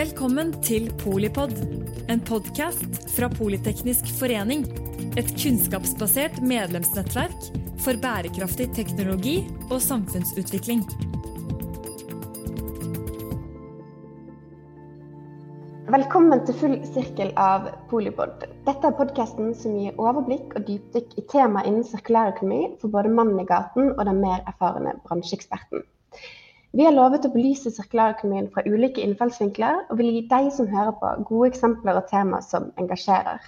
Velkommen til Polipod, en podkast fra Politeknisk forening. Et kunnskapsbasert medlemsnettverk for bærekraftig teknologi og samfunnsutvikling. Velkommen til full sirkel av Polipod. Dette er podkasten som gir overblikk og dypdykk i tema innen sirkulærøkonomi for både mannen i gaten og den mer erfarne bransjeeksperten. Vi har lovet å belyse sirkulærøkonomien fra ulike innfallsvinkler, og vil gi deg som hører på, gode eksempler og tema som engasjerer.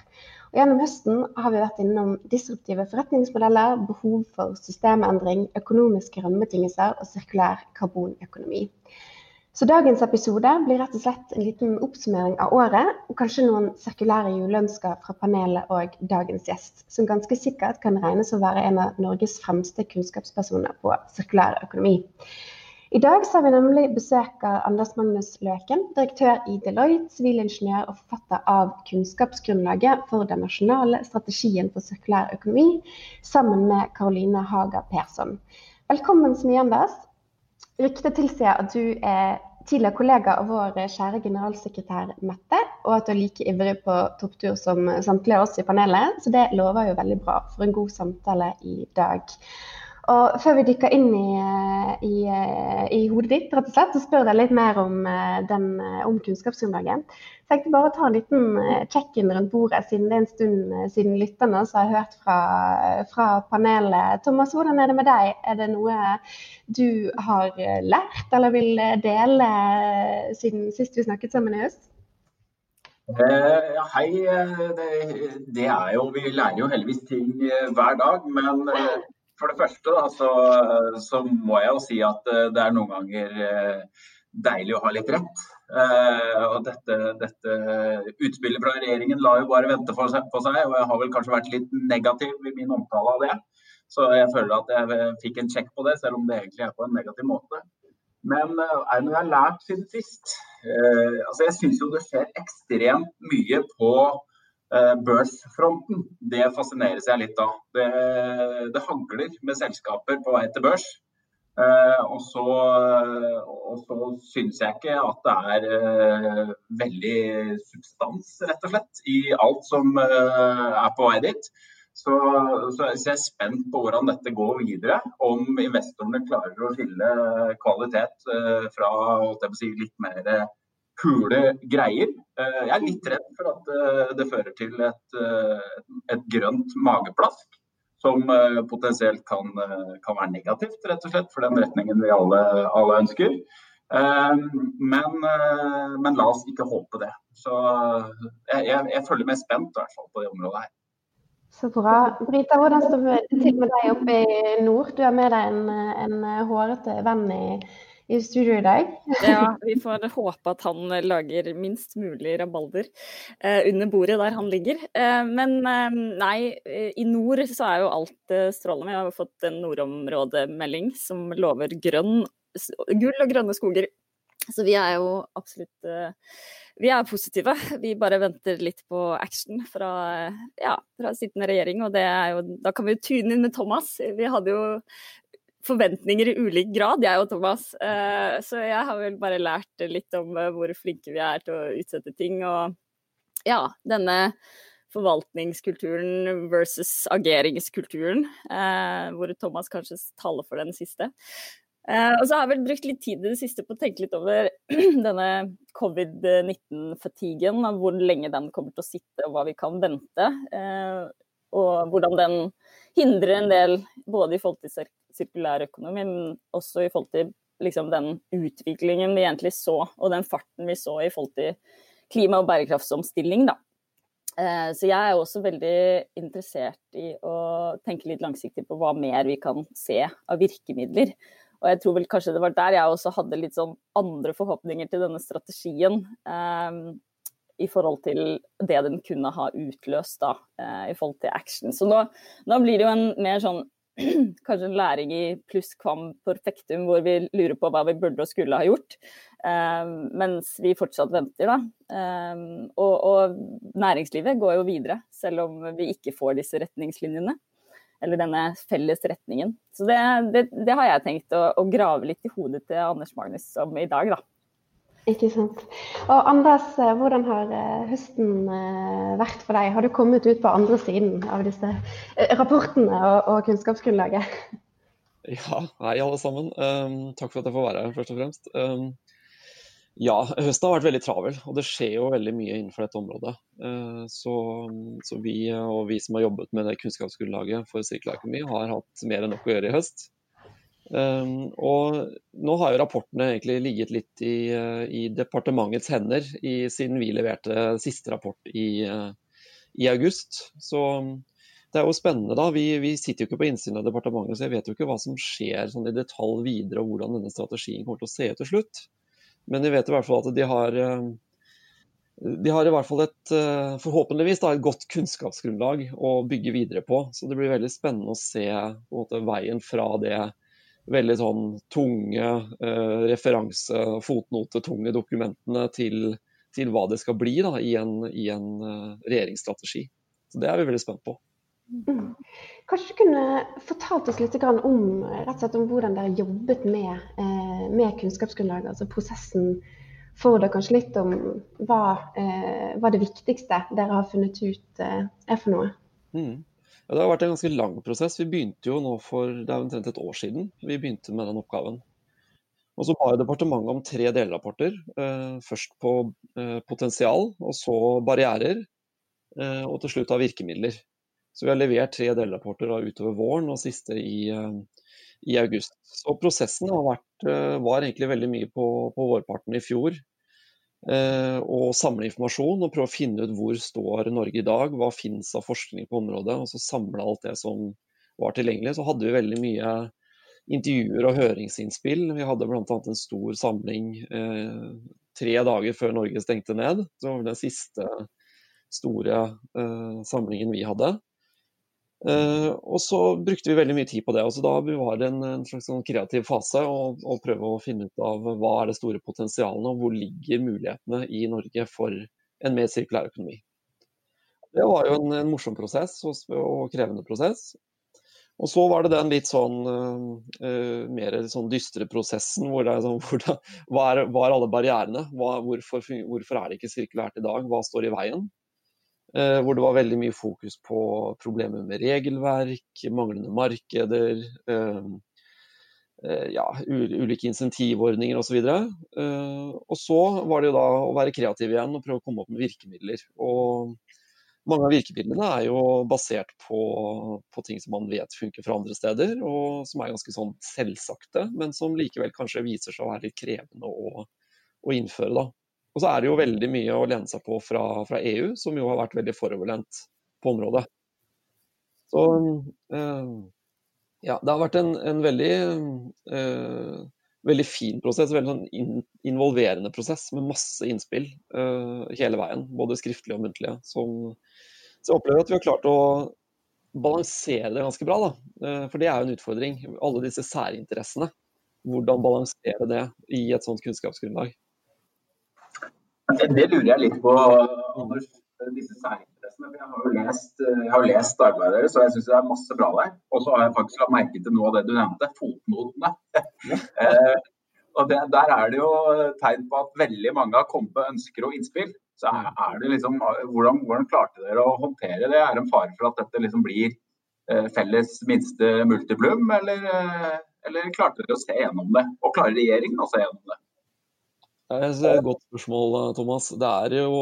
Og gjennom høsten har vi vært innom disruptive forretningsmodeller, behov for systemendring, økonomiske rammebetingelser og sirkulær karbonøkonomi. Så dagens episode blir rett og slett en liten oppsummering av året, og kanskje noen sirkulære juleønsker fra panelet og dagens gjest, som ganske sikkert kan regnes å være en av Norges fremste kunnskapspersoner på sirkulær økonomi. I dag har vi nemlig besøk av Anders Magnus Løken, direktør i Deloitte, sivilingeniør og forfatter av kunnskapsgrunnlaget for den nasjonale strategien for sirkulær økonomi, sammen med Karoline Haga Persson. Velkommen så mye, Anders. Ryktet tilsier at du er tidligere kollega av vår kjære generalsekretær Mette, og at du er like ivrig på topptur som samtlige av oss i panelet. Så det lover jo veldig bra for en god samtale i dag. Og før vi dykker inn i, i, i, hodet ditt, rett og slett, så spør jeg litt mer om, eh, den, eh, om kunnskapsgrunnlaget. Så jeg tenkte bare å ta en liten eh, check-in rundt bordet, siden det er en stund siden lytterne så har jeg hørt fra, fra, panelet. Thomas, hvordan er det med deg? Er det noe du har lært eller vil dele siden sist vi snakket sammen i høst? Uh, hei. Det, det, er jo Vi lærer jo heldigvis ting hver dag. Men for det første da, så, så, må jeg jo si at eh, det er noen ganger eh, deilig å ha litt rett. Uh, og dette, dette, utspillet fra regjeringen la jo bare vente på seg, og jeg har vel kanskje vært litt negativ i min omtale av det. Så jeg føler at jeg fikk en sjekk på det, selv om det egentlig er på en negativ måte. Men er det noe jeg har lært siden sist? Altså jeg syns jo det skjer ekstremt mye på Eh, børsfronten, det fascineres jeg litt av. Det, det hagler med selskaper på vei til børs. Uh, og så, og så syns jeg ikke at det er uh, veldig substans, rett og slett, i alt som er på vei dit. Så, så, jeg er spent på hvordan dette går videre. Om investorene klarer å skille kvalitet fra si, litt mer hule greier. Eh, jeg er litt redd for at eh, det fører til et, eh, et grønt mageplask. Som potensielt kan, kan, være negativt, rett og slett, for den retningen vi alle, alle ønsker. Men, men, la oss ikke håpe det. Så jeg, jeg, jeg følger med spent i hvert fall på det området her. Så bra. Brita, hvordan står det til med deg oppe i nord? Du har med deg en, en hårete venn i i studio i dag. ja, vi får håpe at han lager minst mulig rabalder eh, under bordet der han ligger. Eh, men eh, nei, eh, i nord så er jo alt eh, strålende. Vi har fått en nordområdemelding som lover grønn, gull og grønne skoger. Så vi er jo absolutt eh, vi er positive. Vi bare venter litt på action fra, ja, fra sittende regjering. Og jo, da kan vi jo tune inn med Thomas. Vi hadde jo forventninger i ulik grad, jeg og Thomas. Eh, så jeg har vel bare lært litt om eh, hvor flinke vi er til å utsette ting. Og ja, denne forvaltningskulturen versus ageringskulturen, eh, hvor Thomas kanskje taler for den siste. og så har jeg vel brukt litt tid i det siste på å tenke litt over denne covid-19-fatigen, hvor lenge den kommer til å sitte og hva vi kan vente. og hvordan den hindrer en del, både i forhold til sirkulærøkonomi, men også i forhold til liksom, den utviklingen vi egentlig så, og den farten vi så i forhold til klima- og bærekraftsomstilling. Da. Eh, så jeg er også veldig interessert i å tenke litt langsiktig på hva mer vi kan se av virkemidler. Og jeg tror vel kanskje det var der jeg også hadde litt sånn andre forhåpninger til denne strategien. Um, i forhold til det den kunne ha utløst da, uh, i forhold til action. Så nå, nå, blir det jo en mer sånn kanskje en læring i pluss kvam perfektum, hvor vi lurer på hva vi burde og skulle ha gjort. Um, mens vi fortsatt venter, da. Um, og, og, næringslivet går jo videre, selv om vi ikke får disse retningslinjene. Eller denne felles retningen. Så det, det, det har jeg tenkt å, å, grave litt i hodet til Anders Magnus om i dag, da. Ikke sant. Og Anders, eh, hvordan har eh, høsten eh, vært for deg? Har du kommet ut på andre siden av disse rapportene og, og kunnskapsgrunnlaget? Ja, hei alle sammen. Um, takk for at jeg får være her, først og fremst. Um, ja, høsten har vært veldig travel, og det skjer jo veldig mye innenfor dette området. Uh, så, så, vi og vi som har jobbet med det kunnskapsgrunnlaget for sirkulærøkonomi, har hatt mer enn nok å gjøre i høst. Um, og nå har jo rapportene egentlig ligget litt i, uh, i departementets hender i, siden vi leverte siste rapport i, uh, i, august. Så det er jo spennende, da. Vi, vi, sitter jo ikke på innsiden av departementet, så jeg vet jo ikke hva som skjer sånn i detalj videre, og hvordan denne strategien kommer til å se ut til slutt. Men vi vet i hvert fall at de har uh, de har i hvert fall et, forhåpentligvis da, et godt kunnskapsgrunnlag å bygge videre på. Så det blir veldig spennende å se måte, veien fra det veldig sånn tunge eh, referanse- fotnotetunge dokumentene til, til, hva det skal bli da, i en, i en uh, regjeringsstrategi. Så Det er vi veldig spent på. Mm. Kanskje du kunne fortalt oss litt om, slett om hvordan dere jobbet med, eh, med kunnskapsgrunnlaget, altså prosessen for det. Kanskje litt om hva, eh, hva det viktigste dere har funnet ut eh, er for noe. Mm. Ja, det har vært en ganske lang prosess. Vi begynte jo nå for det er omtrent et år siden vi begynte med den oppgaven. Og Så ba departementet om tre delrapporter. Eh, først på eh, potensial, og så barrierer, eh, og til slutt av virkemidler. Så vi har levert tre delrapporter utover våren og siste i, i august. Så prosessen vært, var egentlig veldig mye på, på vårparten i fjor og samle informasjon og prøve å finne ut hvor står Norge i dag, hva finnes av forskning på området. Og så samle alt det som var tilgjengelig. Så hadde vi veldig mye intervjuer og høringsinnspill. Vi hadde bl.a. en stor samling eh, tre dager før Norge stengte ned. Det var den siste store eh, samlingen vi hadde. Uh, og så brukte vi veldig mye tid på det. Altså, da var det en, en slags sånn kreativ fase å prøve å finne ut av hva er det store potensialene og hvor ligger mulighetene i Norge for en mer sirkulær økonomi. Det var jo en, en morsom prosess og, og, krevende prosess. Og så var det den litt sånn uh, mer sånn dystre prosessen hvor det er sånn hvor det, hva, er, hva, er, alle barrierene? Hva, hvorfor, hvorfor er det ikke sirkulært i dag? Hva står i veien? Eh, hvor det var veldig mye fokus på problemer med regelverk, manglende markeder, eh, eh, ja, ulike insentivordninger osv. Og, og så var det jo da å være kreativ igjen og prøve å komme opp med virkemidler. Og mange av virkemidlene er jo basert på, på, ting som man vet funker fra andre steder, og som er ganske sånn selvsagte, men som likevel kanskje viser seg å være litt krevende å, å innføre. da. Og så er det jo veldig mye å lene seg på fra, fra EU, som jo har vært veldig foroverlent på området. Så øh, ja, det har vært en, en veldig, uh, veldig fin prosess, veldig sånn in, involverende prosess med masse innspill uh, hele veien. Både skriftlige og muntlige. Som, så jeg opplever at vi har klart å balansere det ganske bra. Da. For det er jo en utfordring. Alle disse særinteressene. Hvordan balansere det i et sånt kunnskapsgrunnlag. Det, det, lurer jeg litt på, Anders. Disse særinteressene. Jeg har jo lest, jeg har lest arbeidet deres, og jeg syns det er masse bra der. Og så har jeg faktisk lagt merke til noe av det du nevnte, fotnotene. eh, og det, Der er det jo tegn på at veldig mange har kommet med ønsker og innspill. Så er det liksom, hvordan, hvordan klarte dere å håndtere det? Er det en fare for at dette liksom blir eh, felles minste multiplum, eller, eh, eller klarte dere å se gjennom det? Og klarer regjeringen å se gjennom det? Det er et godt spørsmål, Thomas. Jo,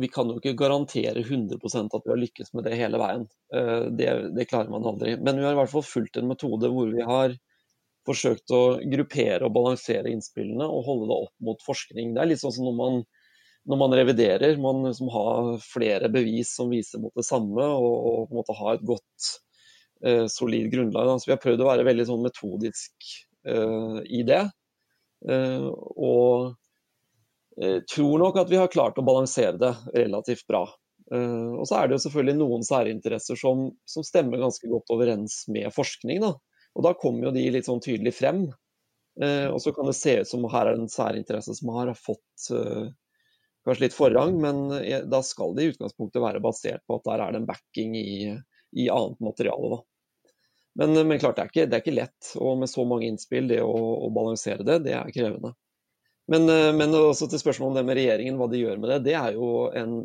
vi kan jo ikke garantere 100% at vi har lykkes med det hele veien. Eh, det, det, klarer man aldri. Men vi har i hvert fall fulgt en metode hvor vi har forsøkt å gruppere og balansere innspillene og holde det opp mot forskning. Det er litt sånn som når man, når man reviderer. Man liksom har flere bevis som viser mot det samme, og, og på en måte ha et godt, eh, solid grunnlag. Så vi har prøvd å være veldig sånn metodisk eh, i det. Eh, og Eh, tror nok at vi har klart å balansere det relativt bra. Eh, og så er det jo selvfølgelig noen særinteresser som, som stemmer ganske godt overens med forskning. Da. Og da kommer jo de litt sånn tydelig frem. Eh, og så kan det se ut som her er en særinteresse som har fått kanskje litt forrang, men da skal det i utgangspunktet være basert på at der er det en backing i, i annet materiale. Da. Men, men klart, det er, ikke, det er, ikke, lett. Og med så mange innspill, det å, å balansere det, det er krevende. Men, men også til spørsmålet om det med regjeringen, hva de gjør med det. det er jo en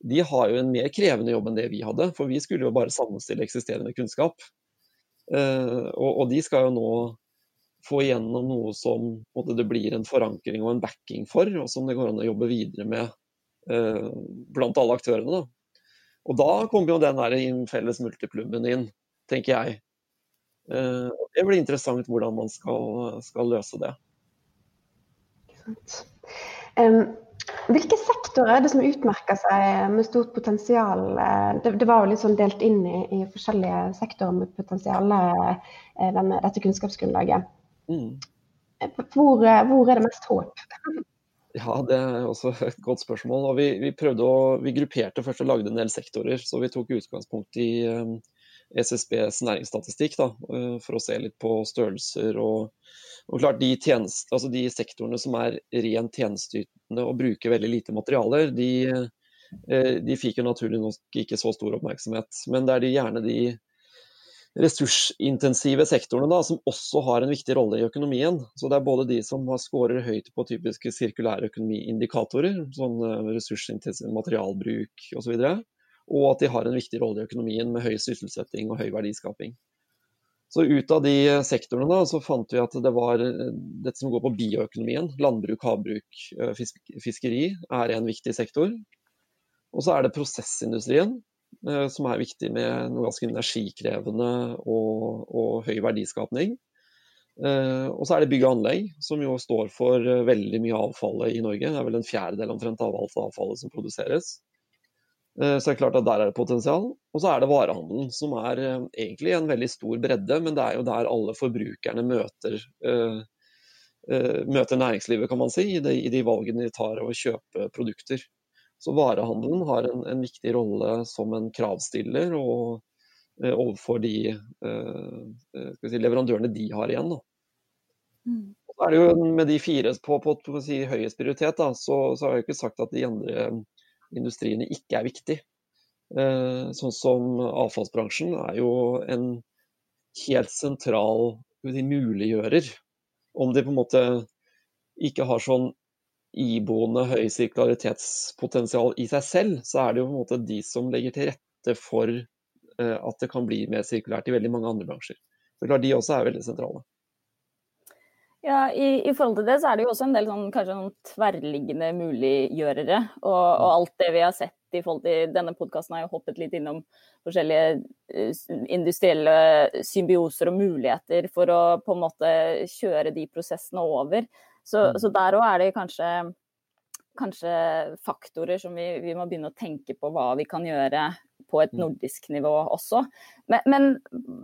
de har jo en mer krevende jobb enn det vi hadde, for vi skulle jo bare sammenstille eksisterende kunnskap. Og, og de skal jo nå få igjennom noe som måte, det blir en forankring og en backing for, og som det går an å jobbe videre med eh, blant alle aktørene. Da. Og da kommer jo den der felles multiplummen inn, tenker jeg. Eh, det blir interessant hvordan man skal, skal løse det. Um, hvilke sektorer er det som utmerker seg med stort potensial? Det, det var jo litt sånn delt inn i, i forskjellige sektorer med potensial, eh, denne, dette kunnskapsgrunnlaget. Mm. Hvor, eh, hvor, er det mest håp? Ja, Det er også et godt spørsmål. Og vi, vi, prøvde å, vi grupperte først og lagde en del sektorer. Så vi tok utgangspunkt i eh, SSBs næringsstatistikk da, for å se litt på størrelser. Og, og klart de, tjenest, altså de, sektorene som er rent tjenesteytende og bruker veldig lite materialer, de, uh, de fikk jo naturlig nok ikke så stor oppmerksomhet. Men det er de, gjerne de ressursintensive sektorene da, som også har en viktig rolle i økonomien. Så Det er både de som har skårer høyt på typiske sirkulære økonomiindikatorer, sånn eh, ressursintensiv materialbruk osv., og, så og at de har en viktig rolle i økonomien med høy sysselsetting og høy verdiskaping. Så Ut av de sektorene da, så fant vi at det var eh, dette som går på bioøkonomien, landbruk, havbruk, eh, fiskeri, er en viktig sektor. Og så er det prosessindustrien, Eh, som er viktig med noe ganske energikrevende og, og høy verdiskapning. Eh, og så er det bygg og anlegg, som jo står for eh, veldig mye avfallet i Norge. Det er vel en fjerdedel omtrent av alt avfallet som produseres. Så det er klart at der er det potensial. Og så er det varehandelen, som er egentlig en veldig stor bredde, men det er jo der alle forbrukerne møter, møter næringslivet, kan man si, i de, i de valgene de tar av å kjøpe produkter. Så varehandelen har en, en viktig rolle som en kravstiller og, eh, overfor de eh, eh si, leverandørene de har igjen. Mm. Så er det jo Med de fire på, på, på si, høyest prioritet, da, så, så, har jeg ikke sagt at de andre industriene ikke er viktig. Eh, sånn som avfallsbransjen er jo en helt sentral muliggjører. Om de på en måte ikke har sånn iboende høy sirkularitetspotensial i seg selv, så er det jo på en måte de som legger til rette for uh, at det kan bli mer sirkulært i veldig mange andre bransjer. Så klart De også er veldig sentrale. Ja, i, i, forhold til det så er det jo også en del sånn, kanskje noen tverrliggende muliggjørere. Og, og, alt det vi har sett i forhold til Denne podkasten har jo hoppet litt innom forskjellige uh, industrielle symbioser og muligheter for å på en måte kjøre de prosessene over. Så, mm. så der òg er det kanskje, kanskje faktorer som vi, vi, må begynne å tenke på hva vi kan gjøre på et mm. nordisk nivå også. Men, men,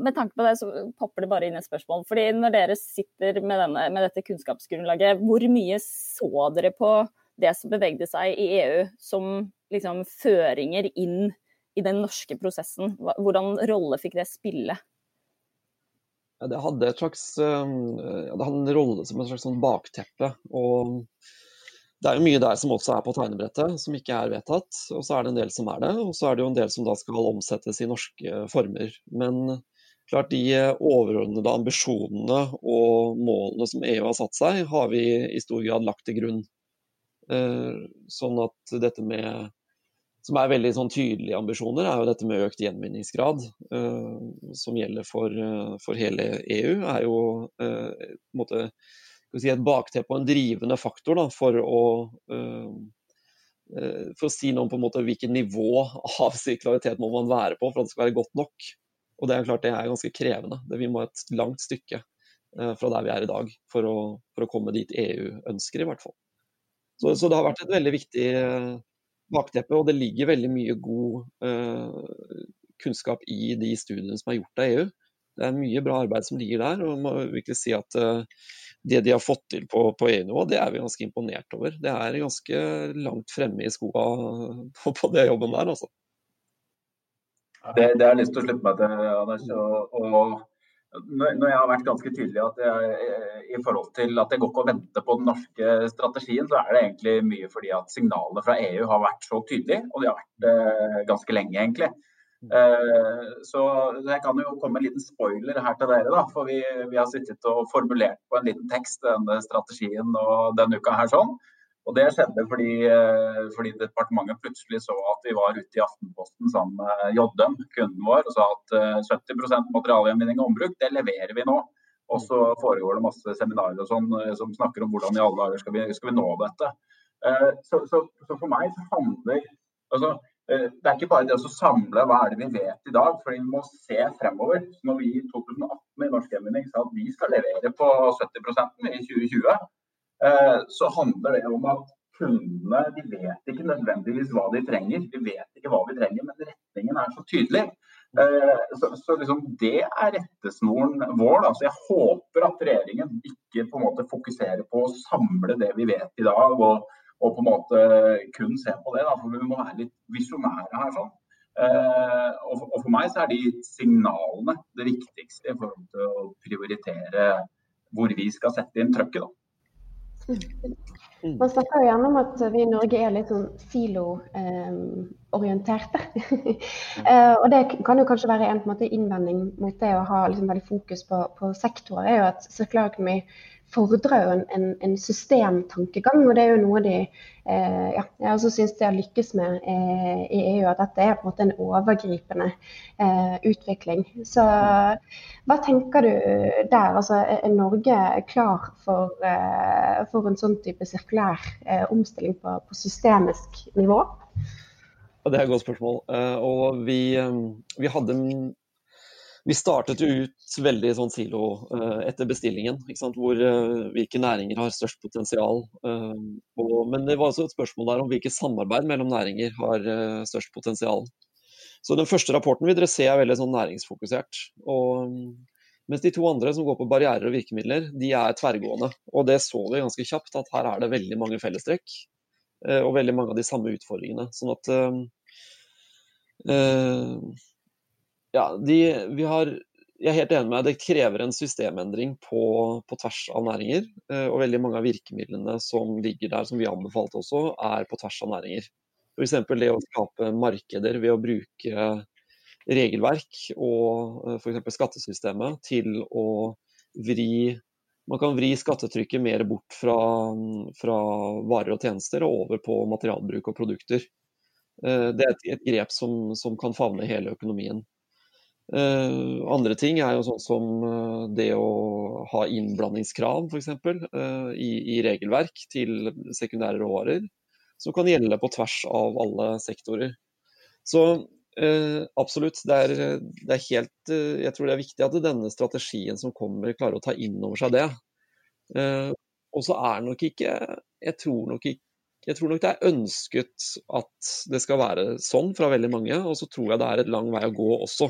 med tanke på det så popper det bare inn et spørsmål. fordi Når dere sitter med, denne, med dette kunnskapsgrunnlaget, hvor mye så dere på det som bevegde seg i EU som liksom, føringer inn i den norske prosessen? Hvordan rolle fikk det spille? Ja, det hadde, slags, ehm, det hadde en rolle som et slags sånn bakteppe. og det er jo mye der som også er på tegnebrettet, som ikke er vedtatt. Og så er det en del som er det, og så er det jo en del som da skal omsettes i norske former. Men klart de overordnede ambisjonene og målene som EU har satt seg, har vi i stor grad lagt til grunn. Eh, sånn at dette med som er veldig sånn, tydelige ambisjoner, er jo dette med økt gjenvinningsgrad, som gjelder for, for, hele EU. er jo på en måte, si, et bakteppe og en drivende faktor da, for å for å si noe om på en måte hvilket nivå av sirkularitet må man være på for at det skal være godt nok. Og det er klart det er ganske krevende. Vi må et langt stykke fra der vi er i dag for å, for å komme dit EU ønsker, i hvert fall. Så, så det har vært et veldig viktig bakteppe, og det ligger veldig mye god uh, kunnskap i de studiene som er gjort av EU. Det er mye bra arbeid som ligger der, og man må virkelig si at uh, det de har fått til på, på EU-nivå, det er vi ganske imponert over. Det er ganske langt fremme i skoa på, det jobben der, altså. Det, det har jeg lyst til å slutte meg til, Anders. og, og når jeg har vært ganske tydelig at jeg, i forhold til at det går ikke å vente på den norske strategien, så er det egentlig mye fordi at signalene fra EU har vært så tydelige, og de har vært det ganske lenge, egentlig. Uh, så jeg kan jo komme med en liten spoiler her til dere. da, for Vi, vi har sittet og formulert på en liten tekst denne strategien og denne uka her sånn. Og Det skjedde fordi, uh, fordi, departementet plutselig så at vi var ute i Aftenposten sammen med Joddem, kunden vår, og sa at uh, 70 materialgjenvinning og ombruk, det leverer vi nå. Og så foregår det masse seminarer og sånn som snakker om hvordan i alle dager skal vi, skal vi nå dette. Så, så, så, for meg så handler altså, Eh, det er ikke bare det å samle hva er det vi vet i dag, for vi må se fremover. Når vi i 2018 i Norsk Gjenvinning sa at vi skal levere på 70% i 2020, eh, så handler det om at kundene de vet ikke nødvendigvis hva de trenger. De vet ikke hva vi trenger, men retningen er så tydelig. Eh, så, så liksom det er rettesnoren vår. Da. Så jeg håper at regjeringen ikke på en måte fokuserer på å samle det vi vet i dag. og og på en måte kun se på det. Da, for vi må være litt visjonære her. sånn. Eh, og, og, for, meg så er de signalene det viktigste i forhold til å prioritere hvor vi skal sette inn trøkket. Mm. Man snakker jo gjerne om at vi i Norge er litt sånn silo-orienterte. eh, og det kan jo kanskje være en, en måte, innvending mot det å ha liksom, veldig fokus på, på sektorer, er jo at sirkulærøkonomi fordrer jo en, en, en, systemtankegang. og Det er jo noe de eh, ja, jeg også syns de har lykkes med eh, i EU. At dette er på en måte en overgripende eh, utvikling. Så hva tenker du der? Altså, er Norge klar for, eh, for en sånn type sirkulær eh, omstilling på, på, systemisk nivå? Det er et godt spørsmål. Eh, og vi, vi hadde vi startet jo ut veldig sånn silo uh, etter bestillingen, hvor uh, hvilke næringer har størst potensial. Uh, og, men det var også et spørsmål der om hvilke samarbeid mellom næringer har størst potensial. Så den første rapporten vil dere se er veldig sånn næringsfokusert. Og, mens de to andre som går på barrierer og virkemidler, de er tverrgående. Og det så vi ganske kjapt, at her er det veldig mange fellestrekk. og veldig mange av de samme utfordringene. Sånn at ja, de, vi har, jeg er helt enig med deg, det krever en systemendring på, på tvers av næringer. Eh, og veldig mange av virkemidlene som ligger der, som vi anbefalte også, er på tvers av næringer. F.eks. det å skape markeder ved å bruke regelverk og eh, f.eks. skattesystemet til å vri man kan vri skattetrykket mer bort fra, fra, varer og tjenester og over på materialbruk og produkter. Eh, det er et, et grep som, som, kan favne hele økonomien. Uh, andre ting er jo sånn som uh, det å ha innblandingskrav f.eks. Uh, i, i regelverk til sekundære råvarer, som kan gjelde på tvers av alle sektorer. Så uh, absolutt, det er, det er helt Jeg tror det er viktig at denne strategien som kommer, klarer å ta inn over seg det. og så er nok ikke Jeg tror nok ikke jeg tror nok det er ønsket at det skal være sånn fra veldig mange, og så tror jeg det er et lang vei å gå også.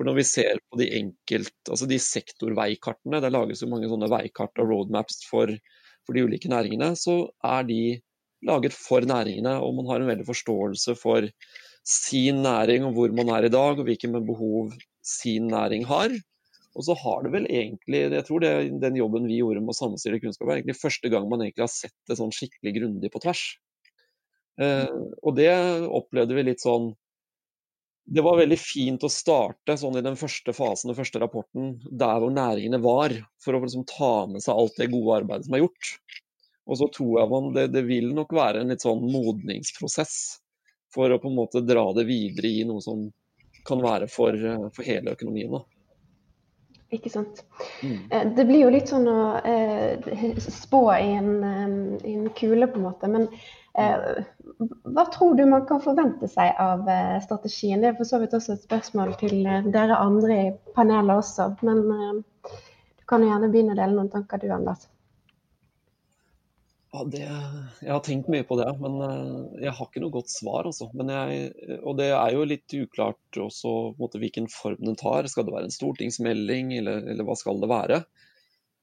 For når vi ser på de enkelt, altså de sektorveikartene, det lages jo mange sånne veikart og roadmaps for, for, de ulike næringene, så er de laget for næringene. Og man har en veldig forståelse for sin næring og hvor man er i dag, og hvilke behov sin næring har. Og så har det vel egentlig, jeg tror det, den jobben vi gjorde med å sammenstille kunnskap, er egentlig første gang man egentlig har sett det sånn skikkelig grundig på tvers. Eh, og det opplevde vi litt sånn det var veldig fint å starte sånn i den første fasen, den første rapporten, der hvor næringene var, for å liksom ta med seg alt det gode arbeidet som er gjort. Og så tror jeg man det, det, vil nok være en litt sånn modningsprosess for å på en måte dra det videre i noe som kan være for, for hele økonomien. Da. Ikke sant. Mm. Eh, det blir jo litt sånn å eh, spå i en, eh, en, kule, på en måte. Men hva tror du man kan forvente seg av eh, strategien? Det er for så vidt også et spørsmål til eh, dere andre i panelet også. Men du kan jo gjerne begynne å dele noen tanker du, Anders. Ja, det, jeg har tenkt mye på det, men jeg har ikke noe godt svar. Altså. Jeg, og det er jo litt uklart også måte, hvilken form den tar. Skal det være en stortingsmelding, eller, eller hva skal det være?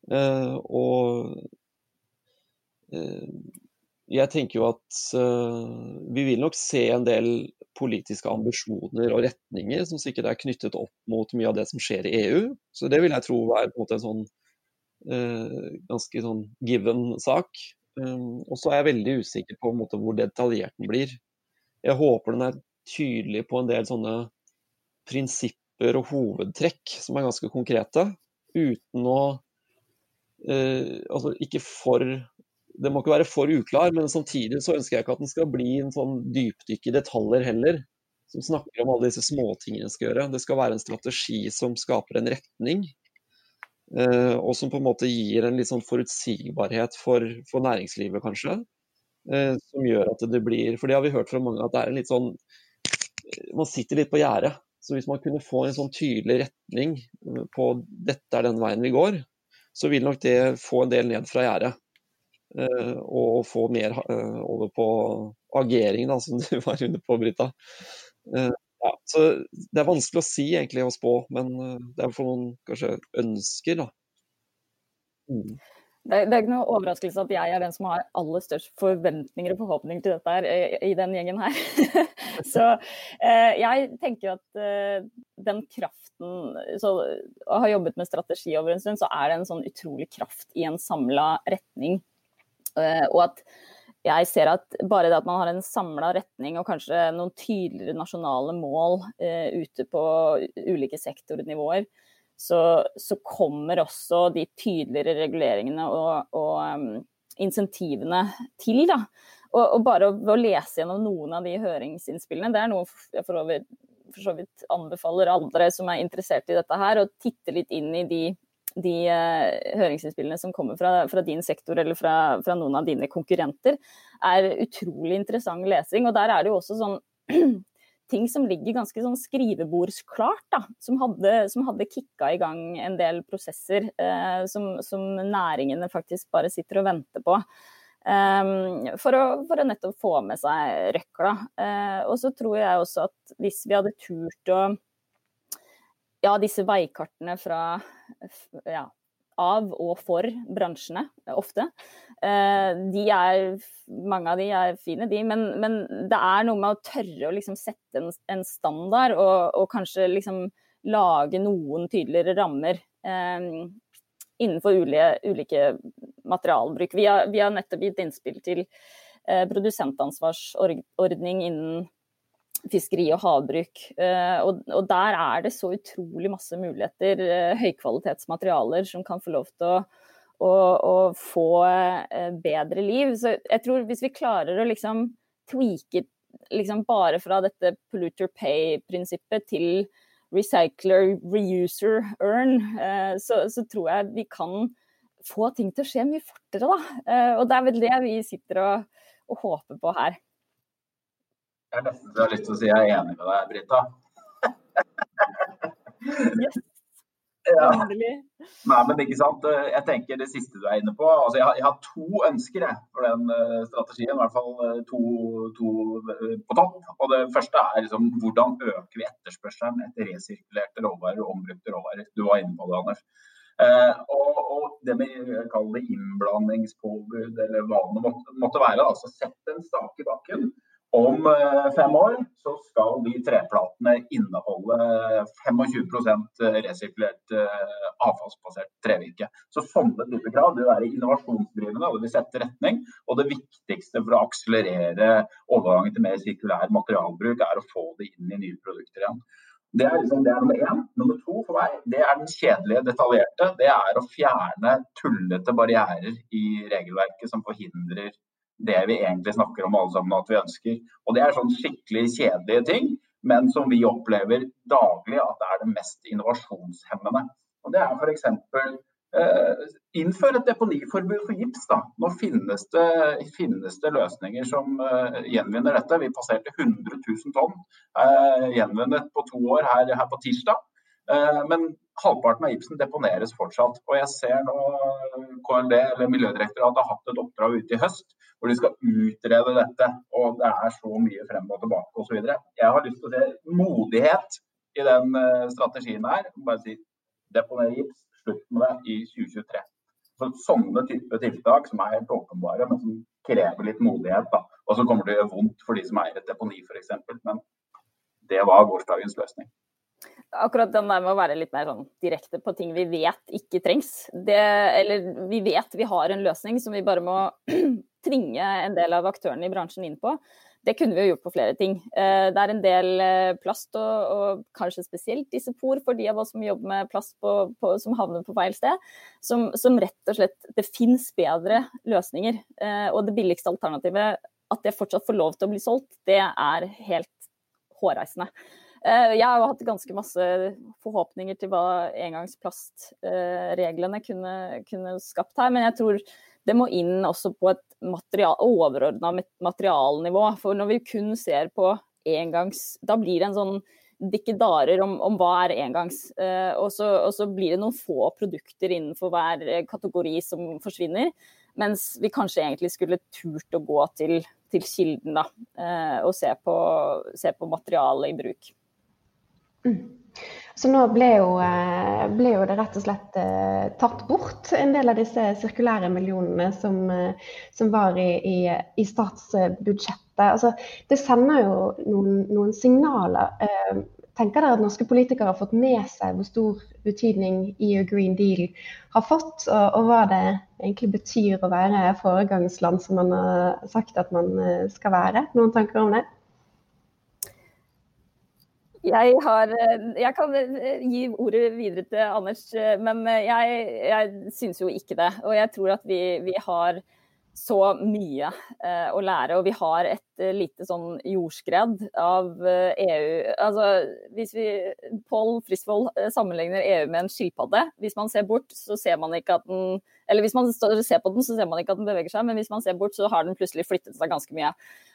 Uh, og uh, jeg tenker jo at uh, vi vil nok se en del politiske ambisjoner og retninger som sikkert er knyttet opp mot mye av det som skjer i EU. Så det vil jeg tro er på en en sånn uh, ganske sånn given sak. Um, og så er jeg veldig usikker på måte, hvor detaljert den blir. Jeg håper den er tydelig på en del sånne prinsipper og hovedtrekk som er ganske konkrete, uten å uh, Altså ikke for Det må ikke være for uklar, men samtidig så ønsker jeg ikke at den skal bli en sånn dypdykk i detaljer heller. Som snakker om alle disse småtingene skal gjøre. Det skal være en strategi som skaper en retning. Eh, og som på en måte gir en litt sånn forutsigbarhet for, for næringslivet, kanskje. Eh, som gjør at det blir For det har vi hørt fra mange, at det er en litt sånn Man sitter litt på gjerdet. Så hvis man kunne få en sånn tydelig retning på dette er den veien vi går, så vil nok det få en del ned fra gjerdet. Eh, og få mer eh, over på agering, da, som du var inne på, Brita. Eh, ja, så Det er vanskelig å si egentlig å spå, men det er for noen kanskje ønsker. da. Mm. Det, er ikke noe overraskelse at jeg er den som har aller størst forventninger og forhåpninger til dette her, i, den gjengen her. så jeg tenker at den kraften så, Å ha jobbet med strategi over en stund, så er det en sånn utrolig kraft i en samla retning. Eh, og at jeg ser at bare det at man har en samla retning og kanskje noen tydeligere nasjonale mål eh, ute på ulike sektornivåer, så, så, kommer også de tydeligere reguleringene og, og um, insentivene til. Da. Og, og bare å, å, lese gjennom noen av de høringsinnspillene, det er noe jeg for, over, for så vidt anbefaler andre som er interessert i dette her, å titte litt inn i de, de uh, høringsinnspillene som kommer fra, fra din sektor eller fra, fra, noen av dine konkurrenter, er utrolig interessant lesing. Og der er det jo også sånn ting som ligger ganske sånn skrivebordsklart, da, som hadde, hadde kicka i gang en del prosesser eh, som, som, næringene faktisk bare sitter og venter på. Um, for, å, for, å, nettopp få med seg røkla. Uh, og så tror jeg også at hvis vi hadde turt å Ja, disse veikartene fra ja, av og for bransjene, ofte. Eh, de er, mange av de er fine, de, men, men det er noe med å tørre å liksom sette en, en standard og, og, kanskje liksom lage noen tydeligere rammer eh, innenfor ulike, ulike materialbruk. Vi har, vi har, nettopp gitt innspill til eh, produsentansvarsordning innen fiskeri og havbruk. Eh, og, og, der er det så utrolig masse muligheter, eh, høykvalitetsmaterialer som kan få lov til å, å, å få eh, bedre liv. Så jeg tror hvis vi klarer å liksom tweake liksom bare fra dette polluter pay-prinsippet til recycler, reuser, earn, så, så, tror jeg vi kan få ting til å skje mye fortere, da. Og det er vel det vi sitter og, og håper på her. Jeg er nesten så jeg har lyst til å si jeg er enig med deg, Brita. yes. Ja. Nei, men ikke sant. Jeg tenker det siste du er inne på. Altså, jeg, har, jeg har to ønsker jeg, for den uh, strategien. I hvert fall uh, to, to uh, på topp. Og Det første er liksom, hvordan øker vi etterspørselen etter resirkulerte råvarer og ombrukte råvarer. Du var inne på det, Anders. Og, og, det med kall det innblandingspåbud, eller hva det måtte, måtte være. altså Sett en stake i bakken om eh, fem år så skal de treplatene inneholde 25 resirkulert eh, avfallsbasert trevirke. Så Sånne typer krav vil være innovasjonsdrivende og det vil sette retning. Og det viktigste for å akselerere overgangen til mer sirkulær materialbruk, er å få det inn i nye produkter igjen. Det er, liksom, det er nummer én. Nummer to for meg, det er den kjedelige, detaljerte. Det er å fjerne tullete barrierer i regelverket som forhindrer det vi egentlig snakker om alle sammen at vi ønsker. Og Det er sånn skikkelig kjedelige ting, men som vi opplever daglig at det er det mest innovasjonshemmende. Og Det er f.eks. Eh, innfør et deponiforbud for gips. da. Nå finnes det, finnes det løsninger som eh, gjenvinner dette. Vi passerte 100 000 tonn eh, gjenvunnet på to år her, her på tirsdag. Eh, men halvparten av gipsen deponeres fortsatt. Og jeg ser nå KLD, eller Miljødirektoratet, har hatt et oppdrag ute i høst hvor de skal utrede dette. Og det er så mye frem og tilbake osv. Jeg har lyst til å se modighet i den eh, strategien her. Bare si deponer gips, slutt med det i 2023. Så sånne type tiltak som er helt åpenbare, men som krever litt modighet. da. Og så kommer det å gjøre vondt for de som eier et deponi f.eks. Men det var gårsdagens løsning akkurat den der med å være litt mer sånn direkte på ting vi vet ikke trengs. Det, eller vi vet vi har en løsning som vi bare må tvinge en del av aktørene i bransjen inn på. det kunne vi jo gjort på flere ting. Eh, det er en del eh, plast, og, og kanskje spesielt isopor for de av oss som jobber med plast på, på, som havner på feil sted, som, som, rett og slett Det fins bedre løsninger. Eh, og det billigste alternativet, at det fortsatt får lov til å bli solgt, det er helt hårreisende. Jeg har hatt ganske masse forhåpninger til hva engangsplastreglene kunne, kunne skapt her, men jeg tror det må inn også på et material, overordna materialnivå. For når vi kun ser på engangs Da blir det en sånn dikkedarer om, om hva er engangs. Eh, og, så, og, så, blir det noen få produkter innenfor hver kategori som forsvinner. Mens vi kanskje egentlig skulle turt å gå til, til kilden da, eh, og se på, se på materialet i bruk. Mm. Så nå ble jo, eh, ble jo, det rett og slett eh, tatt bort en del av disse sirkulære millionene som, eh, som var i, i, i statsbudsjettet. Altså, det sender jo noen, noen signaler. tenker dere at norske politikere har fått med seg hvor stor betydning EU Green Deal har fått, og, og hva det egentlig betyr å være foregangsland som man har sagt at man skal være? Noen tanker om det? Jeg, har, eh, jeg, kan eh, gi ordet videre til Anders, eh, men jeg, jeg syns jo ikke det. Og jeg tror at vi, vi har så mye eh, å lære. Og vi har et eh, lite sånn jordskred av eh, EU. Altså, hvis vi Pål Frisvold sammenligner EU med en skilpadde. Hvis man ser bort, så ser man ikke at den Eller hvis man ser på den, så ser man ikke at den beveger seg, men hvis man ser bort, så har den plutselig flyttet seg ganske mye.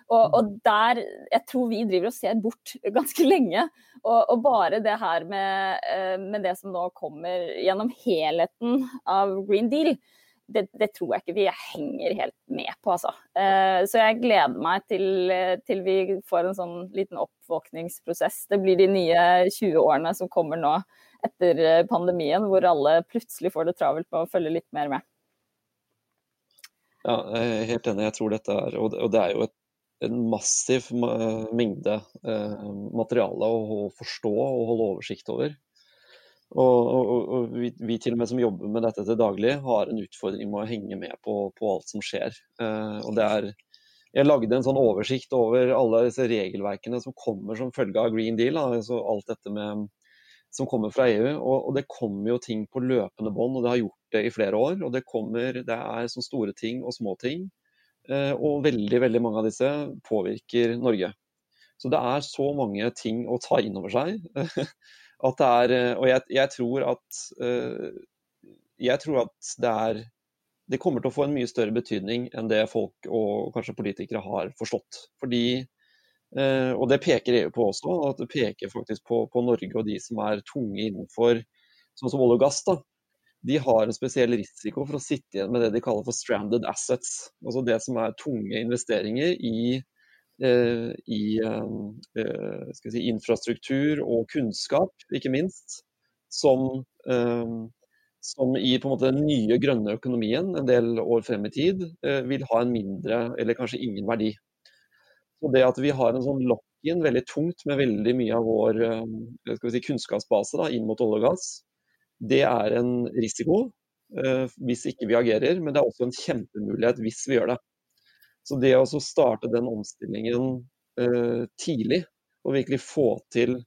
Og, og der Jeg tror vi driver og ser bort ganske lenge. Og, og bare det her med, med det som nå kommer gjennom helheten av Green Deal det, det, tror jeg ikke vi henger helt med på, altså. Uh, så jeg gleder meg til, til, vi får en sånn liten oppvåkningsprosess. Det blir de nye 20 årene som kommer nå etter eh, pandemien, hvor alle plutselig får det travelt med å følge litt mer med. Ja, jeg er helt enig. Jeg tror dette er Og det er jo et, en massiv mengde materiale å forstå og holde oversikt over. Og, og, og vi, vi, til og med som jobber med dette til daglig, har en utfordring med å henge med på, på alt som skjer. Eh, og det er, jeg lagde en sånn oversikt over alle disse regelverkene som kommer som følge av Green Deal. Altså alt dette med, som kommer fra EU. Og, og det kommer jo ting på løpende bånd, og det har gjort det i flere år. Og det kommer, det er sånn store ting og små ting. Eh, og veldig, veldig mange av disse påvirker Norge. Så det er så mange ting å ta inn over seg. At det er eh, Og jeg, jeg, tror at eh, Jeg tror at det er Det kommer til å få en mye større betydning enn det folk og kanskje politikere har forstått. Fordi eh, og det peker EU på også, at det peker faktisk på, på Norge og de som er tunge innenfor sånn som olje og gass. da, de har en spesiell risiko for å sitte igjen med det de kaller for stranded assets. Altså det som er tunge investeringer i i eh, eh, si, infrastruktur og kunnskap, ikke minst, som, som i måte, den nye grønne økonomien en del år frem i tid vil ha en mindre eller kanskje ingen verdi. Så det at vi har en sånn lock-in veldig tungt med veldig mye av vår si, kunnskapsbase da, inn mot olje og gass, det er en risiko hvis ikke vi agerer, men det er også en kjempemulighet hvis vi gjør det. Så det å starte den omstillingen eh, tidlig, og virkelig få til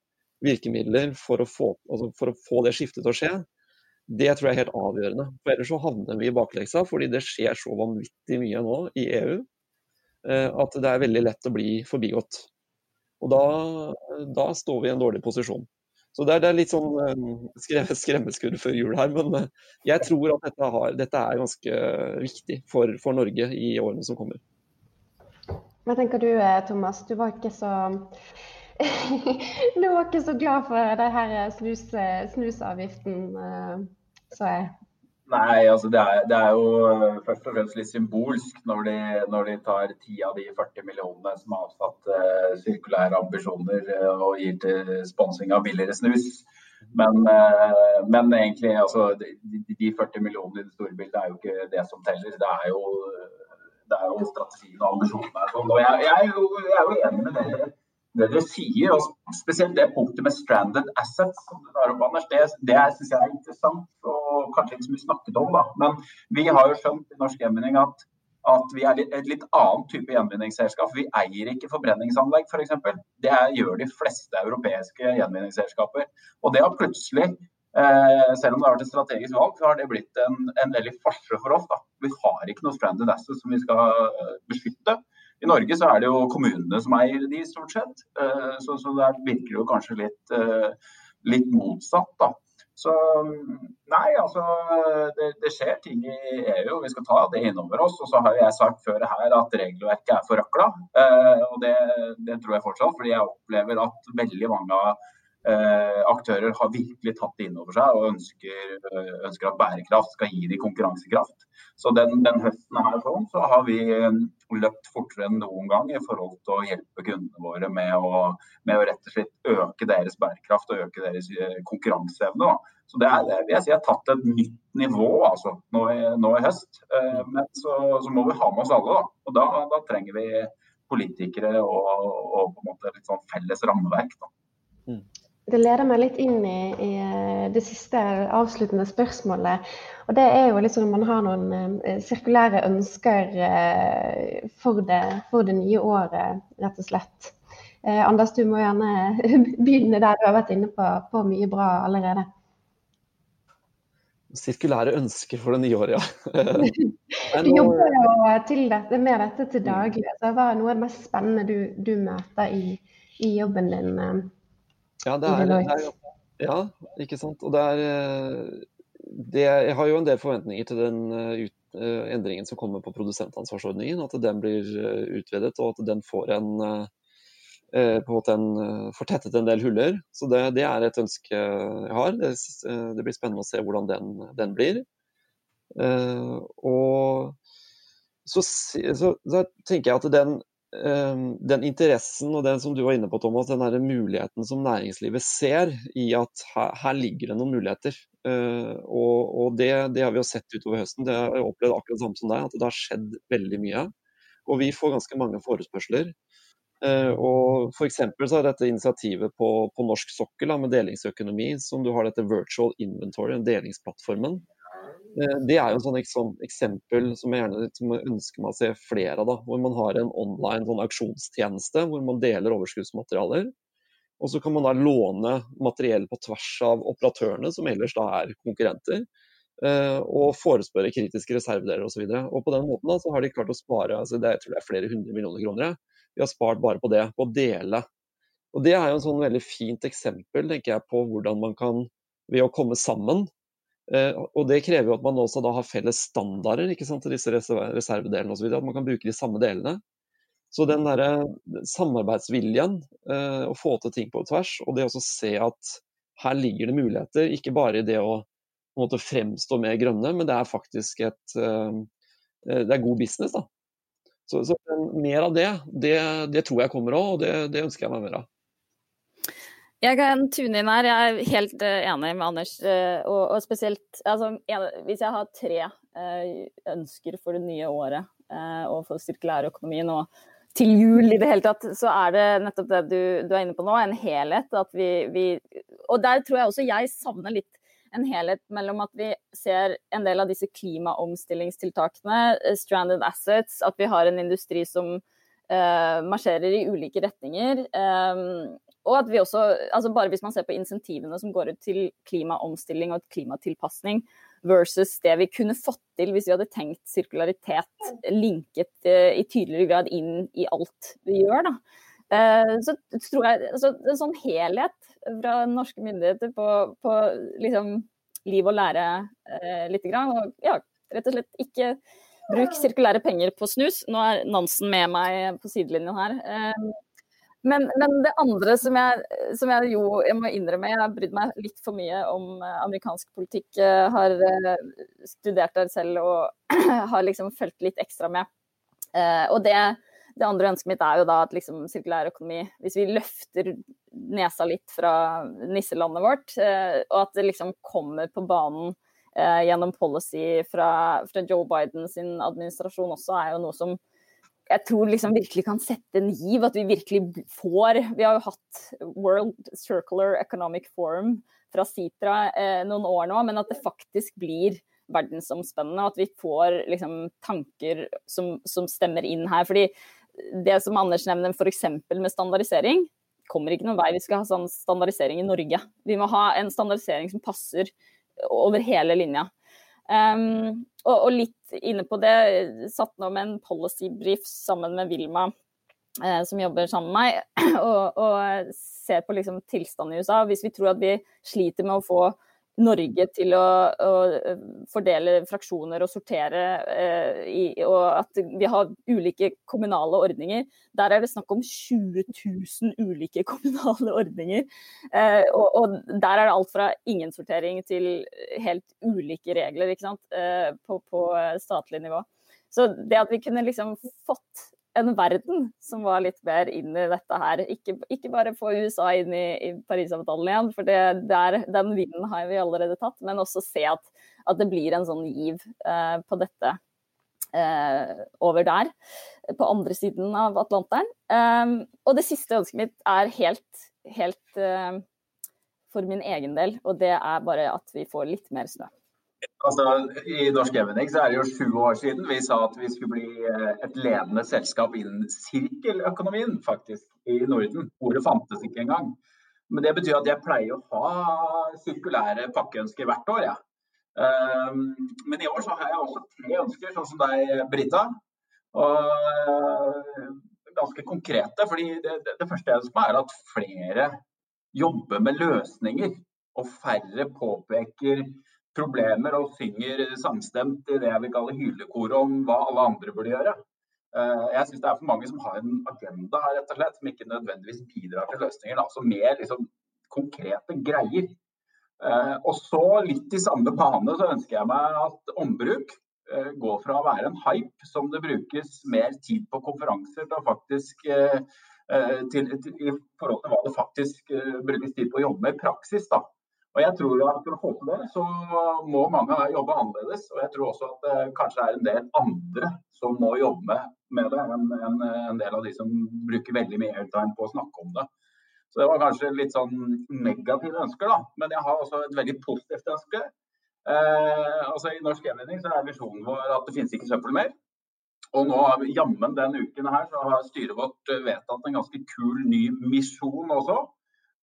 virkemidler for å få, altså for å få det skiftet til å skje, det tror jeg er helt avgjørende. For Ellers så havner vi i bakleksa, fordi det skjer så vanvittig mye nå i EU eh, at det er veldig lett å bli forbigått. Og da, da står vi i en dårlig posisjon. Så det er, det er litt sånn eh, skremmeskudd før jul her, men jeg tror at dette, har, dette er ganske viktig for, for Norge i årene som kommer. Hva tenker du eh, Thomas? Du var ikke så Du var ikke så glad for det her snus, snusavgiften, eh, så jeg. Nei, altså det er, det er, jo eh, først og fremst litt symbolsk når de, når de tar ti av de 40 millionene som har avsatt uh, sirkulære ambisjoner og gir til sponsing av billigere snus. Men, uh, men egentlig, altså, de, de, 40 millionene i det store bildet er jo ikke det som teller. Det er jo det er jo strategien og ambisjonene her. sånn. Og jeg, jeg, er jo, jeg, er jo, enig med dere det dere sier, og spesielt det punktet med stranded assets. som du tar opp, Anders, Det, det syns jeg er interessant, og kanskje ikke så mye snakket om. da. Men vi har jo skjønt i Norsk Gjenvinning at at vi er et litt annet type gjenvinningsselskap. Vi eier ikke forbrenningsanlegg f.eks. For det gjør de fleste europeiske gjenvinningsselskaper. Og det har plutselig, selv om det har vært et strategisk valg, så har det blitt en, en veldig farse for oss. Da. Vi har ikke noe stranded assets som vi skal eh, beskytte. I Norge så er det jo kommunene som eier de, stort sett. Eh, så, så der virker jo kanskje litt, litt motsatt. da. Så nei, altså det, det, skjer ting i EU, vi skal ta det innover oss. Og så har jeg sagt før her at regelverket er forrakla. Eh, og det, det, tror jeg fortsatt, fordi jeg opplever at veldig mange eh, aktører har virkelig tatt det inn over seg og ønsker, ønsker, at bærekraft skal gi dem konkurransekraft. Så den, den høsten her sånn, så har vi løpt fortere enn noen gang i forhold til å hjelpe kundene våre med å, med å rett og slett øke deres bærekraft og øke deres eh, konkurranseevne. Så det er, vil jeg si, har tatt et nytt nivå altså, nå, i, nå i høst. Eh, men så, så, må vi ha med oss alle. Da. Og da, da trenger vi politikere og, og, på en måte litt sånn felles rammeverk. Da. Mm. Det leder meg litt inn i, i, det siste avsluttende spørsmålet. Og det er jo liksom man har noen uh, sirkulære ønsker uh, for, det, for, det, nye året, rett og slett. Eh, Anders, du må gjerne begynne der du har vært inne på, på mye bra allerede. Sirkulære ønsker for det nye året, ja. du jobber jo dette, med dette til daglig. Så hva er noe av det mest spennende du, du møter i, i jobben din? Ja, det er, det er, ja, ikke sant. Og det er eh, det, Jeg har jo en del forventninger til den eh, ut, uh, endringen som kommer på produsentansvarsordningen. At den blir utvidet, og at den får en, uh, på en måte en fortettet en del huller. Så det, det, er et ønske jeg har. Det, det blir spennende å se hvordan den, den blir. og så, så, så, tenker jeg at den den interessen og den som du var inne på, Thomas, den der muligheten som næringslivet ser i at her, her ligger det noen muligheter. Uh, og, og det, det, har vi jo sett utover høsten. Det har jeg opplevd akkurat samme som deg, at det har skjedd veldig mye. Og vi får ganske mange forespørsler. Uh, og F.eks. så er dette initiativet på, på norsk sokkel med delingsøkonomi, som du har dette virtual inventory, delingsplattformen. Eh, det er jo et sånn, sånn eksempel som jeg gjerne som jeg ønsker meg å se flere av. Hvor man har en online sånn auksjonstjeneste hvor man deler overskuddsmaterialer. Og så kan man da låne materiell på tvers av operatørene, som ellers da er konkurrenter. Eh, og forespørre kritiske reservedeler osv. På den måten da, så har de klart å spare altså det, jeg tror det er flere hundre millioner kroner. De har spart bare på det, på å dele. Og Det er jo en sånn veldig fint eksempel tenker jeg, på hvordan man kan, ved å komme sammen, og Det krever jo at man også da har felles standarder ikke sant, til disse reservedelene osv. At man kan bruke de samme delene. Så den der samarbeidsviljen, eh, å få til ting på tvers, og det å se at her ligger det muligheter, ikke bare i det å måte, fremstå mer grønne, men det er faktisk et eh, det er god business. da. Så, så mer av det, det, det, tror jeg kommer òg, og det, det ønsker jeg meg mer av. Jeg kan tune inn her. Jeg er helt uh, enig med Anders. Uh, og, og, spesielt altså, hvis jeg har tre uh, ønsker for det nye året og for sirkulærøkonomien og til jul i det hele tatt, så er det nettopp det du, du er inne på nå, en helhet. Vi, vi, og der tror jeg også jeg savner litt en helhet mellom at vi ser en del av disse klimaomstillingstiltakene, stranded assets, at vi har en industri som Uh, marsjerer i ulike retninger. Um, og at vi også, altså Bare hvis man ser på insentivene som går ut til klimaomstilling og klimatilpasning versus det vi kunne fått til hvis vi hadde tenkt sirkularitet linket uh, i tydeligere grad inn i alt vi gjør, da. Uh, så tror jeg altså, En sånn helhet fra norske myndigheter på, på liksom, liv og lære eh, lite grann. Og ja, rett og slett ikke bruk sirkulære penger på snus. Nå er Nansen med meg på sidelinjen her. Uh, men, men, det andre som jeg, som jeg, jo jeg må innrømme, jeg har brydd meg litt for mye om eh, amerikansk politikk. Har eh, studert der selv og har liksom fulgt litt ekstra med. Eh, og det, det, andre ønsket mitt er jo da at liksom sirkulær økonomi Hvis vi løfter nesa litt fra nisselandet vårt, og at det liksom kommer på banen gjennom policy fra, fra Joe Biden sin administrasjon også, er jo noe som jeg tror liksom virkelig kan sette en giv, at vi virkelig får Vi har jo hatt World Circular Economic Forum fra Sitra eh, noen år nå, men at det faktisk blir verdensomspennende, og at vi får liksom, tanker som, som, stemmer inn her. Fordi det som Anders nevner f.eks. med standardisering, kommer ikke noen vei. Vi skal ha sånn standardisering i Norge. Vi må ha en standardisering som passer over hele linja. Um, og, og, litt inne på det, satt nå med en policy brief sammen med Vilma, eh, som jobber sammen med meg, og, og ser på liksom tilstanden i USA. Hvis vi tror at vi sliter med å få Norge til å, å, eh, fordele fraksjoner og sortere, eh, i, og at vi har ulike kommunale ordninger. Der er det snakk om 20 000 ulike kommunale ordninger. Eh, og, og, der er det alt fra ingen sortering til helt ulike regler eh, på, på statlig nivå. Så det at vi kunne liksom fått en verden som var litt mer inn i dette her. Ikke, ikke bare få USA inn i, i Parisavtalen igjen, for det, der, den vinden har vi allerede tatt, men også se at, at det blir en sånn giv eh, på dette eh, over der, på andre siden av Atlanteren. Eh, og det siste ønsket mitt er helt, helt uh, for min egen del, og det er bare at vi får litt mer snø. Altså, I Norsk Evening så er det jo sju år siden vi sa at vi skulle bli eh, et ledende selskap innen sirkeløkonomien faktisk, i Norden. Ordet fantes ikke engang. Men det betyr at jeg pleier å ha sirkulære pakkeønsker hvert år. Ja. Um, men i år så har jeg også tre ønsker, sånn som deg, Brita. Og uh, ganske konkrete. fordi det, det første jeg ønsker meg, er at flere jobber med løsninger. Og færre påpeker problemer og synger samstemt i det jeg vil kalle hylekor om hva alle andre burde gjøre. Eh, jeg syns det er for mange som har en agenda her, rett og slett, som ikke nødvendigvis bidrar til løsninger. Altså mer liksom, konkrete greier. Eh, og så litt i samme bane så ønsker jeg meg at ombruk eh, går fra å være en hype som det brukes mer tid på konferanser til å faktisk til, til, i forhold til hva det faktisk brukes tid på å jobbe med i praksis. da. Og jeg tror at For å få til det, så må mange jobbe annerledes. Og jeg tror også at det kanskje er en del andre som må jobbe med det, enn en, en del av de som bruker veldig mye airtime på å snakke om det. Så det var kanskje litt sånn negative ønsker, da. Men jeg har også et veldig positivt ønske. Eh, altså I Norsk Gjenvinning så er visjonen vår at det finnes ikke søppel mer. Og nå jammen den uken her så har styret vårt vedtatt en ganske kul ny misjon også.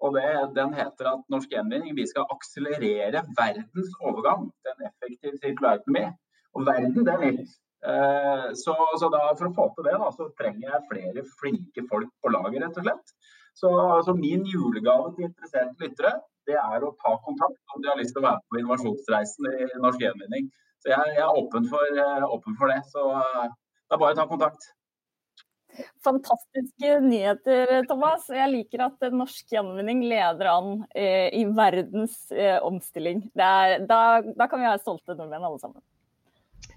Og det, Den heter at Norsk Gjenvinning vi skal akselerere verdens overgang til en effektiv sirkulærøkonomi. Og verden, det nytt. Eh, så, så da, For å få til det, da, så trenger jeg flere flinke folk på laget, rett og slett. Så, så min julegave til interesserte lyttere det er å ta kontakt om de har lyst til å være på innovasjonsreisen i Norsk Gjenvinning. Så jeg, jeg er åpen for, uh, åpen for det. Så uh, det er bare å ta kontakt. Fantastiske nyheter, Thomas. Jeg liker at norsk gjenvinning leder an eh, i verdens eh, omstilling. Er, da, da, kan vi være stolte nordmenn alle sammen.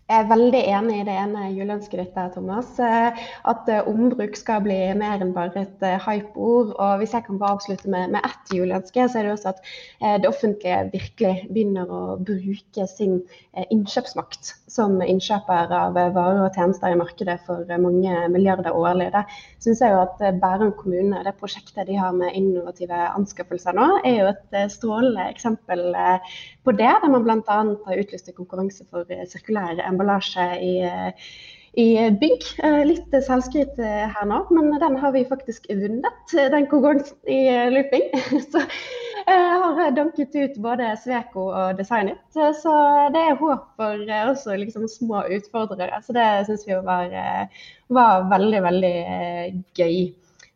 Jeg er veldig enig i det ene juleønsket ditt der, Thomas. Eh, at eh, ombruk skal bli mer enn bare et eh, hype-ord. Og hvis jeg kan bare avslutte med, med ett juleønske, så er det også at det offentlige virkelig begynner å bruke sin innkjøpsmakt som innkjøper av varer og tjenester i markedet for mange milliarder årlig. Det syns jeg jo at Bærum kommune, det prosjektet de har med innovative anskaffelser nå, er jo et strålende eksempel på det. Der man bl.a. har utlyst en konkurranse for sirkulære emballasje i, i bygg. Eh, litt selvskryt eh, her nå, men den har vi faktisk vunnet, eh, den konkurransen i looping. Så jeg har danket ut både Sveko og Designit. Så det er håp for også liksom små utfordrere. Så det syns vi var, var veldig, veldig gøy.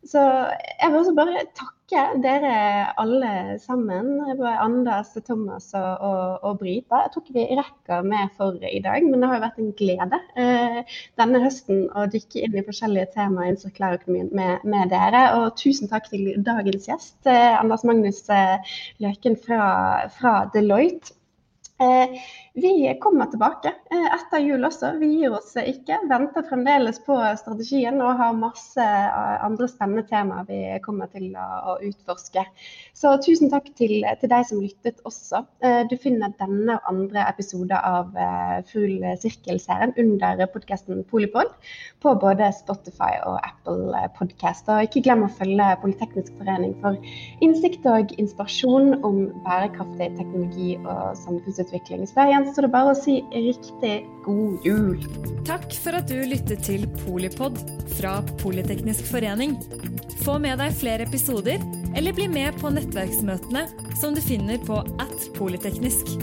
Så jeg vil også bare takke takke dere alle sammen. Anders, Thomas og, og, og, Brita. Jeg tror ikke vi rekker med for i dag, men det har jo vært en glede eh, denne høsten å dykke inn i forskjellige temaer innen sirkulærøkonomien med, med, dere. Og tusen takk til dagens gjest, eh, Anders Magnus eh, Løken fra, fra Deloitte. Eh, vi kommer tilbake eh, etter jul også. Vi gir oss ikke. Venter fremdeles på strategien og har masse eh, andre spennende temaer vi kommer til å, utforske. Så tusen takk til, til deg som lyttet også. Du finner denne og andre episoder av Full sirkel-serien under podkasten Polipod på både Spotify og Apple Podcast. Og ikke glem å følge Politeknisk forening for innsikt og inspirasjon om bærekraftig teknologi og samfunnsutvikling. Så det er bare å si riktig god jul. Takk for at du lyttet til Polipod fra Politeknisk forening. Få med deg flere episoder, eller bli med på nettverksmøtene som du finner på at polyteknisk.